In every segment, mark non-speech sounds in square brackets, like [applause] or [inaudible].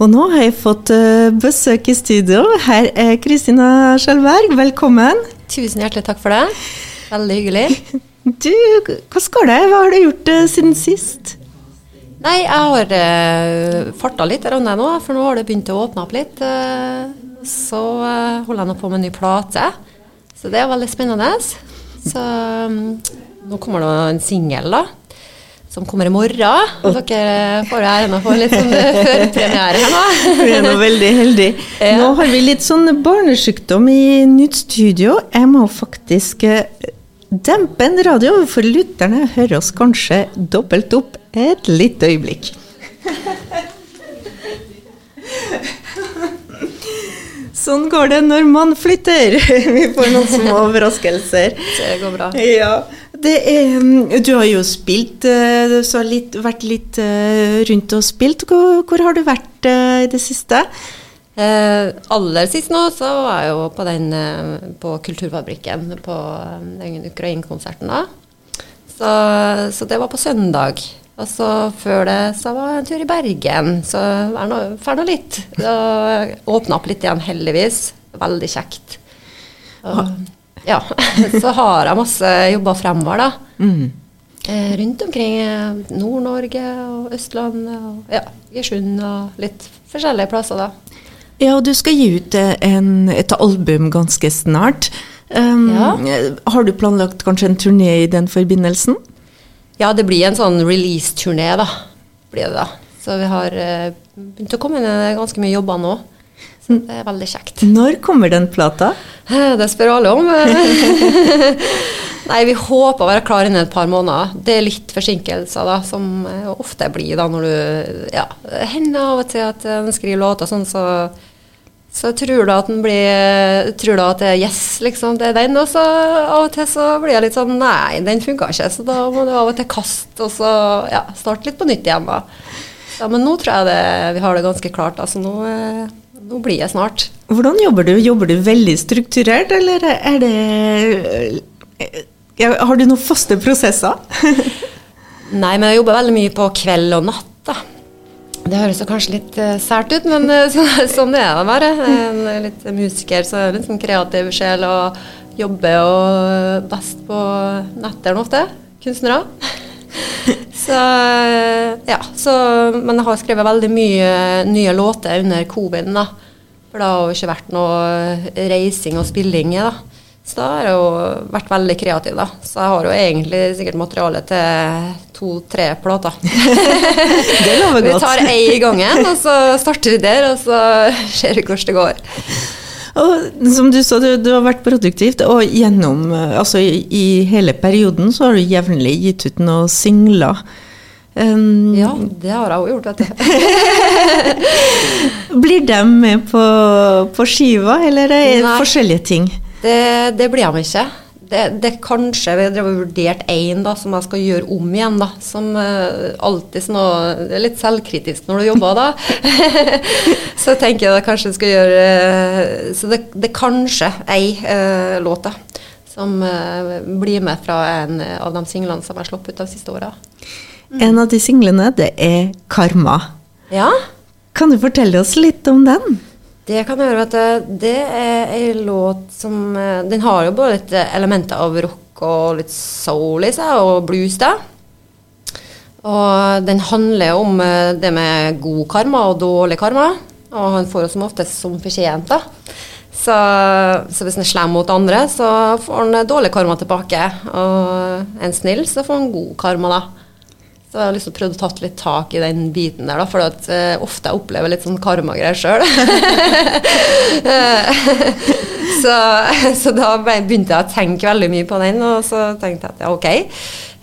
Og nå har jeg fått eh, besøk i studio. Her er Kristina Skjelberg, velkommen. Tusen hjertelig takk for det. Veldig hyggelig. [laughs] Du, hva skal det? Hva har du gjort uh, siden sist? Nei, jeg har uh, farta litt rundt nå, for nå har det begynt å åpne opp litt. Uh, så uh, holder jeg nå på med en ny plate, så det er veldig spennende. Så um, nå kommer det en singel, da som kommer i morgen. Og dere får æren av å få litt sånn eh, førpremiere her nå. [laughs] Vi er nå veldig heldige. [laughs] Nå har vi litt sånn barnesykdom i nytt studio. Jeg må faktisk eh, dempe en radio, for lytterne hører oss kanskje dobbelt opp et lite øyeblikk. [laughs] Sånn går det når man flytter. Vi får noen små overraskelser. Det går bra. Ja. Er, mm, du har jo spilt, så har litt, vært litt eh, rundt og spilt. Hvor, hvor har du vært eh, i det siste? Eh, aller sist nå så var jeg jo på den på Kulturfabrikken på den Ukraina-konserten da. Så, så, det var på søndag. Og så før det så var jeg en tur i Bergen. Så fær nå litt. Og åpna opp litt igjen, heldigvis. Veldig kjekt. Og, ja. [laughs] Så har jeg masse jobber fremover, da. Mm. Eh, rundt omkring eh, Nord-Norge og Østlandet og ja, Gersund og litt forskjellige plasser, da. Ja, og du skal gi ut eh, en, et album ganske snart. Um, ja. Har du planlagt kanskje en turné i den forbindelsen? Ja, det blir en sånn release-turné, da. Blir det da. Så vi har begynt å komme inn ganske mye jobber nå. Det er veldig kjekt. Når kommer den plata? Det spør alle om. [laughs] Nei, vi håper å være klar innen et par måneder. Det er litt forsinkelser, da, som ofte blir da når du Ja, hender av og til at en skriver låter sånn, så, så tror du at den blir Tror du at det er yes, liksom, det er den, og så av og til så blir jeg litt sånn Nei, den funka ikke, så da må du av og til kaste, og så ja, starte litt på nytt igjen, da. Ja, men nå tror jeg det, vi har det ganske klart. Altså nå eh, nå blir jeg snart. Hvordan jobber du? Jobber du veldig strukturert, eller er det Har du noen faste prosesser? [laughs] Nei, men jeg jobber veldig mye på kveld og natt, da. Det høres kanskje litt uh, sært ut, men uh, [laughs] så, sånn er det bare. En litt musiker, så er det en sånn kreativ sjel og jobber og best på nettene ofte. Kunstnere. [laughs] Så, ja, så, men jeg har skrevet veldig mye nye låter under covid. da. For det har jo ikke vært noe reising og spilling i. da. Så da har jeg jo vært veldig kreativ, da. Så jeg har jo egentlig sikkert materiale til to-tre plater. [laughs] det lover godt. Vi tar ei i gangen, og så starter vi der, og så ser vi hvordan det går. Og som du sa, du, du, har vært produktivt, og gjennom Altså i, i hele perioden så har du jevnlig gitt ut noen singler. Um, ja, det har jeg òg gjort, vet du. [laughs] blir de med på, på skiva, eller er det Nei, forskjellige ting? Det, det blir de ikke det, det kanskje Vi har vurdert én som jeg skal gjøre om igjen. da, Som uh, alltid sånn Det er litt selvkritisk når du jobber da. [laughs] så tenker jeg at jeg kanskje skal gjøre uh, Så det, det kanskje ei uh, låt da, som blir med fra en av de singlene som jeg har sluppet ut de siste åra. Mm. En av de singlene, det er 'Karma'. Ja. Kan du fortelle oss litt om den? Det kan jeg at Vet Det er en låt som eh, Den har jo både litt elementer av rock og litt soul i seg, og blues, da. Og den handler om eh, det med god karma og dårlig karma. Og han får jo som oftest som fortjent, da. Så, så, hvis han er slem mot andre, så får han dårlig karma tilbake. Og en snill, så får han god karma, da. Så jeg har liksom prøvd å ta litt tak i den biten der, da, for at, uh, ofte jeg opplever litt sånn karmagreier sjøl. [laughs] så, så, da begynte jeg å tenke veldig mye på den, og så tenkte jeg at ja, ok,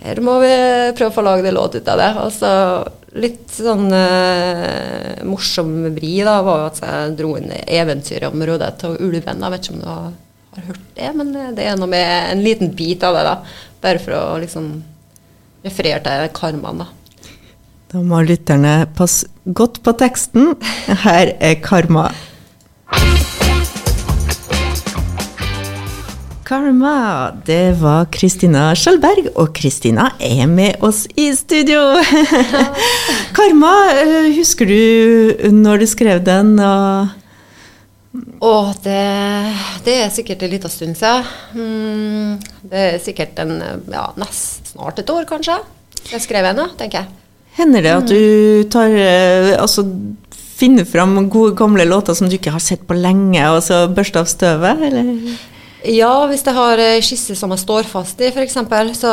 her må vi prøve å få lagd en låt ut av det. Og så litt sånn uh, morsom vri da, var jo at jeg dro inn eventyret om Rødhette og ulven. Jeg vet ikke om du har hørt det, men det er noe med en liten bit av det, da. Bare for å liksom refererte til karmaen, da. Da må lytterne passe godt på teksten. Her er karma. Karma, det var Kristina Skjølberg, og Kristina er med oss i studio. [laughs] Karma, eh, husker du når du skrev den? Å, det, det, er sikkert en liten stund siden. Mm, det er sikkert en, ja, nest snart et år, kanskje. Jeg skrev den, tenker jeg. Hender det at du tar eh, altså, finner fram gode, gamle låter som du ikke har sett på lenge, og så børster av støvet, eller? Ja, hvis jeg har skisse som jeg står fast i, f.eks., så,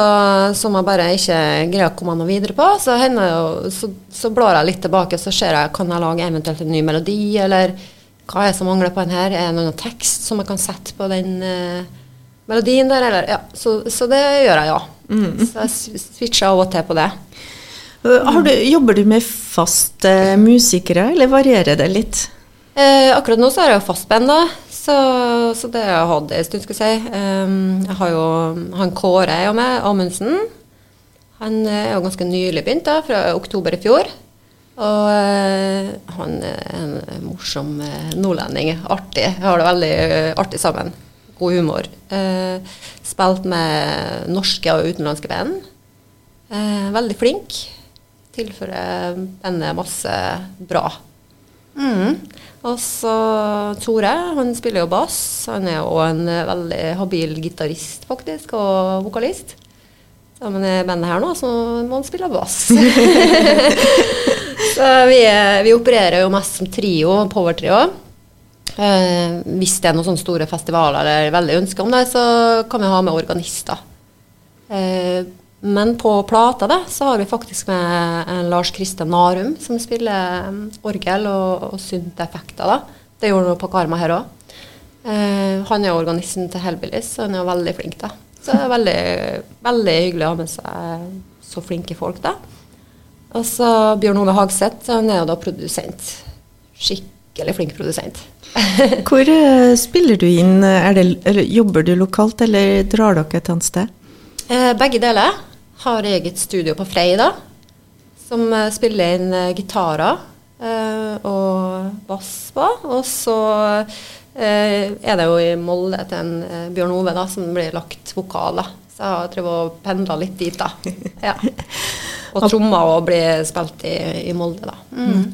som jeg bare ikke greier å komme noe videre på, så, hender, så, så blar jeg litt tilbake så ser jeg kan jeg lage eventuelt en ny melodi, eller hva er det som mangler på den her? Er det noen tekst som jeg kan sette på den uh, melodien der? Eller, ja, så, så, det gjør jeg, ja. Mm. Så jeg switcher av og til på det. Du, jobber du med faste musikere, eller varierer det litt? Eh, akkurat nå så har jeg jo fastband, da. Så, så, det har jeg hatt en stund, skal jeg si. Um, jeg har jo han Kåre er med, Amundsen. Han er jo ganske nylig begynt, da, fra oktober i fjor. Og uh, han er en morsom uh, nordlending. Artig. Jeg har det veldig uh, artig sammen. God humor. spilt med norske og utenlandske band. veldig flink. Tilfører bandet masse bra. Mm. Og så Tore, han spiller jo bass. Han er jo en veldig habil gitarist, faktisk, og vokalist. Sammen med bandet her nå, så må han spille bass. [laughs] så vi, vi, opererer jo mest som trio, powertrio. Eh, hvis det er noen sånne store festivaler eller veldig ønske om det, så kan vi ha med organister. Eh, men på plata da, så har vi faktisk med Lars Kristian Narum, som spiller um, orgel og, og synteffekter. da. Det gjorde han på Karma her òg. Eh, han er organisten til Hellbillies, så han er veldig flink. da. Så det er veldig, veldig hyggelig å ha med seg så flinke folk. da. Og så Bjørn Ove Hagseth, han er jo da produsent. Skikkelig flink produsent. [laughs] Hvor uh, spiller du inn? Det, eller, jobber du lokalt, eller drar dere et annet sted? Eh, begge deler har eget studio på Freida, som uh, spiller inn uh, gitarer og bass på. Og så er det jo i Molde til en Bjørn Ove da, som blir lagt vokaler. Så jeg har drevet og pendla litt dit, da. [laughs] Ja. Og trommer og blir spilt i, i Molde, da. Mm.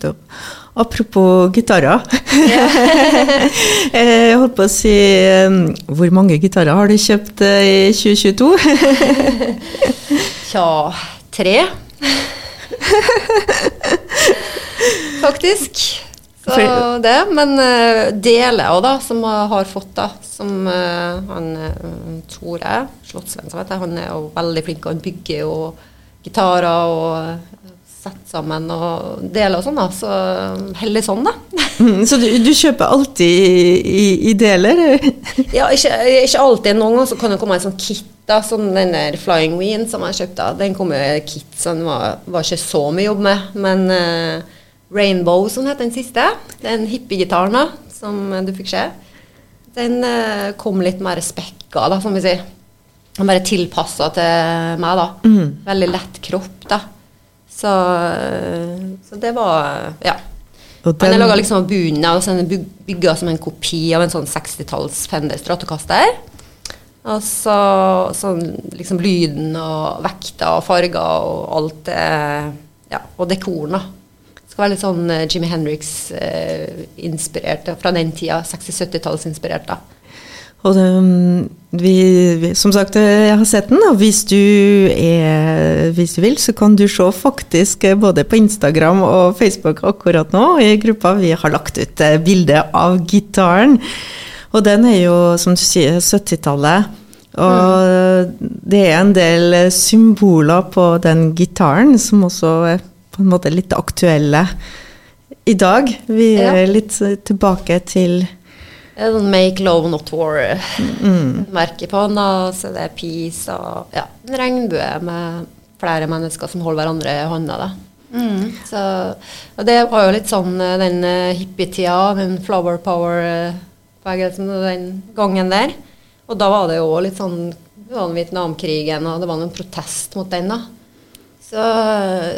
Apropos gitarer. [laughs] jeg holdt på å si Hvor mange gitarer har du kjøpt i 2022? Tja, [laughs] tre. [laughs] Faktisk. Så det. Men uh, deler òg, da, som har fått, da. Som uh, han Tore Slottsvenn, han er jo veldig flink, og han bygger jo gitarer og sette sammen og dele og sånn, da. Så heldig sånn, da. Mm, så du, du, kjøper alltid i, i, i deler? [laughs] ja, ikke, ikke, alltid. Noen ganger så kan det komme en sånn kit. da, Sånn den der Flying Ween som jeg kjøpte, den kom jo i kit, så den var, var, ikke så mye jobb med. Men uh, Rainbow, som heter den siste, den hippiegitaren da, som du fikk se, den uh, kom litt mer spekka, da, som vi sier. Den bare tilpassa til meg, da. Mm. Veldig lett kropp, da. Så, så det var Ja. Den, Han er laga liksom bunnen av sånn bygga som en kopi av en sånn 60-talls Fender Stratocaster. Og så sånn liksom lyden og vekta og farger og alt det Ja, og dekoren, da. Det skal være litt sånn eh, Jimmy Henriks-inspirert eh, fra den tida. 60-70-tallsinspirert, da. Og det, vi, vi, som sagt, jeg har sett den, og hvis du, er, hvis du vil, så kan du se faktisk både på Instagram og Facebook akkurat nå i gruppa. Vi har lagt ut bilde av gitaren. Og den er jo, som du sier, 70-tallet. Og mm. det er en del symboler på den gitaren som også er på en måte litt aktuelle i dag. Vi er litt tilbake til Make Love Not War-merke mm. [laughs] på den. Da. Så det er peace og ja, en regnbue med flere mennesker som holder hverandre i hånda. Mm. Så, og det var jo litt sånn eh, den uh, hippietida, den flower power-bevegelsen uh, den gangen der. Og da var det jo litt sånn det var Vietnamkrigen, og det var en protest mot den. da. Så,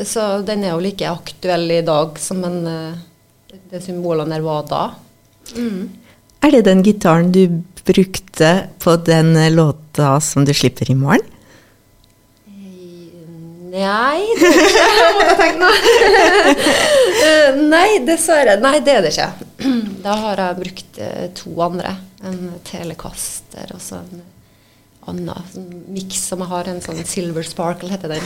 så, den er jo like aktuell i dag som en, det symbolene der var da. Mm. Er det den gitaren du brukte på den låta som du slipper i morgen? Nei, det er ikke. Jeg måtte tenke nå. Nei, dessverre. Nei, det er det ikke. Da har jeg brukt eh, to andre. En Telecaster og så en annen sånn miks som jeg har. En sånn Silver Sparkle, heter den.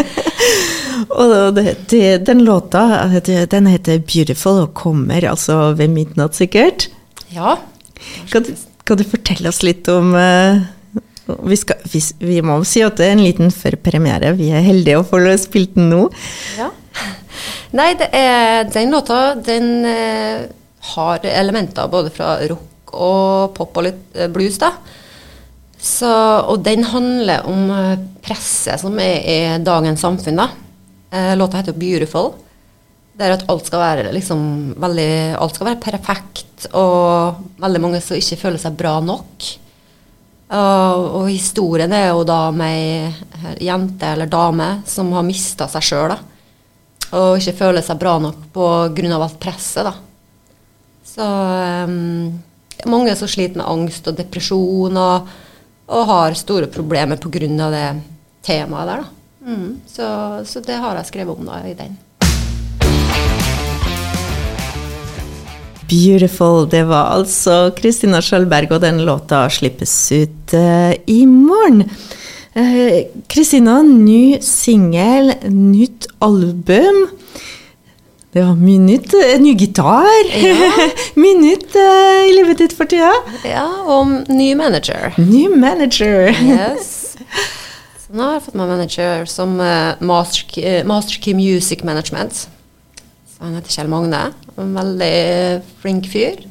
[laughs] og det, det, den låta, den heter 'Beautiful' og kommer altså ved midnatt, sikkert? Ja. Kan du, kan du fortelle oss litt om uh, vi, skal, vi, vi, må si at det er en liten førpremiere. Vi er heldige å få spilt den nå. Ja. Nei, er, den låta den uh, har elementer både fra rock og pop og litt uh, blues. da. Så, og den handler om presset som er i dagens samfunn. da. Låta heter 'Beautiful'. Det er at alt skal være liksom veldig, alt skal være perfekt, og veldig mange som ikke føler seg bra nok. Og, og, historien er jo da med ei jente eller dame som har mista seg sjøl. Og ikke føler seg bra nok pga. alt presset. da. Så um, mange som sliter med angst og depresjon og, og har store problemer pga. det temaet der. da. Mm, så, så, det har jeg skrevet om da i den. Beautiful. Det var altså Kristina Skjølberg, og den låta slippes ut uh, i morgen. Eh, Kristina, uh, ny singel, nytt album. Det var mye nytt. Uh, ny gitar. Ja. [laughs] mye nytt i livet ditt for tida. Ja, og ny manager. Ny manager. yes. Så nå har jeg fått meg manager som Master, Master Key Music Management. Han heter Kjell Magne. En veldig flink fyr.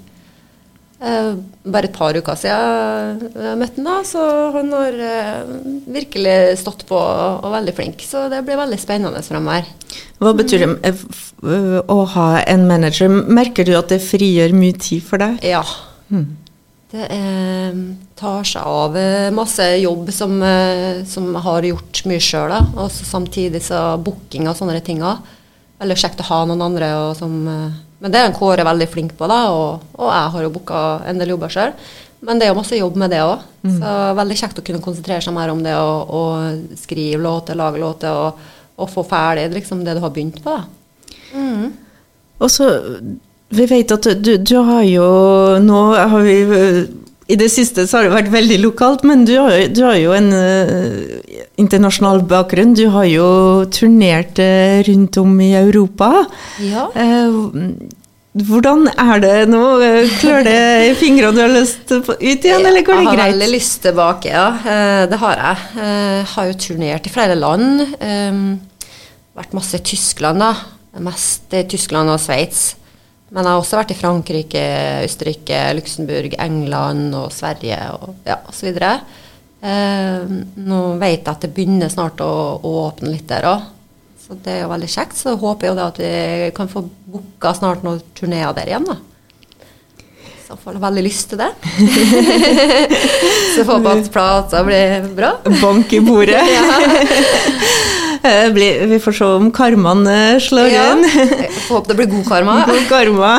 Eh, bare et par uker siden jeg møtte ham, så han har eh, virkelig stått på og veldig flink. Så det blir veldig spennende framover. Hva betyr det eh, å ha en manager? Merker du at det frigjør mye tid for deg? Ja. Hmm. Det eh, tar seg av masse jobb som, som har gjort mye sjøl. Og samtidig så booking og sånne ting. Også veldig kjekt å ha noen andre som eh, Men det er en Kåre veldig flink på, da, og, og jeg har jo booka en del jobber sjøl. Men det er jo masse jobb med det òg. Mm. Så veldig kjekt å kunne konsentrere seg mer om det å skrive låter, lage låter og, og, få ferdig liksom, det du har begynt på. Da. Mm. Og så, vi vet at du, du har jo Nå har vi i det siste så har det vært veldig lokalt, men du har, du har jo en uh, internasjonal bakgrunn. Du har jo turnert uh, rundt om i Europa. Ja. Uh, hvordan er det nå? Klør det i fingrene du har lyst ut igjen, eller går det greit? Jeg har veldig lyst tilbake, ja. Det har jeg. Jeg har jo turnert i flere land. Vært masse i Tyskland, da. Mest i Tyskland og Sveits. Men jeg har også vært i Frankrike, Østerrike, Luxembourg, England og Sverige og ja, osv. Eh, nå vet jeg at det begynner snart å, å åpne litt der òg. Så det er jo veldig kjekt. Så håper jeg at vi kan få booka snart noen turneer der igjen. da. Så jeg får veldig lyst til det. [laughs] så håper jeg at plata blir bra. Bank i bordet. [laughs] [laughs] Eh, vi får se om karmaen eh, slår ja. inn. Får håpe det blir god karma. God karma.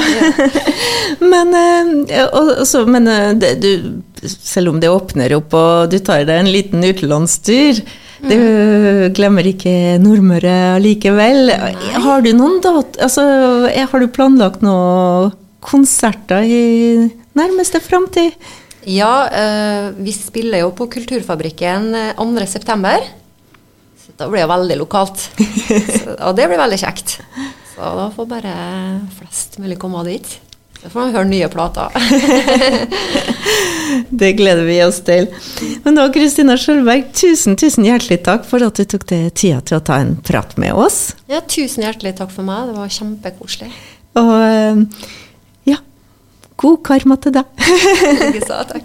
men, Og også, men det, du, selv om det åpner opp og du tar deg en liten utenlandstur du mm. glemmer ikke Nordmøre likevel. Har du noen dat altså, Har du planlagt noen konserter i nærmeste framtid? Ja, vi spiller jo på Kulturfabrikken 2.9. Da blir det veldig lokalt. [laughs] Så, og det blir veldig kjekt. Så da får bare flest mulig komme dit. Så får man høre nye plater. [laughs] det gleder vi oss til. Men da, Kristina Skjølberg, tusen, tusen hjertelig takk for at du tok deg tida til å ta en prat med oss. Ja, tusen hjertelig takk for meg. Det var kjempekoselig. Og eh, ja, god karma til deg. [laughs] Likeså. Takk.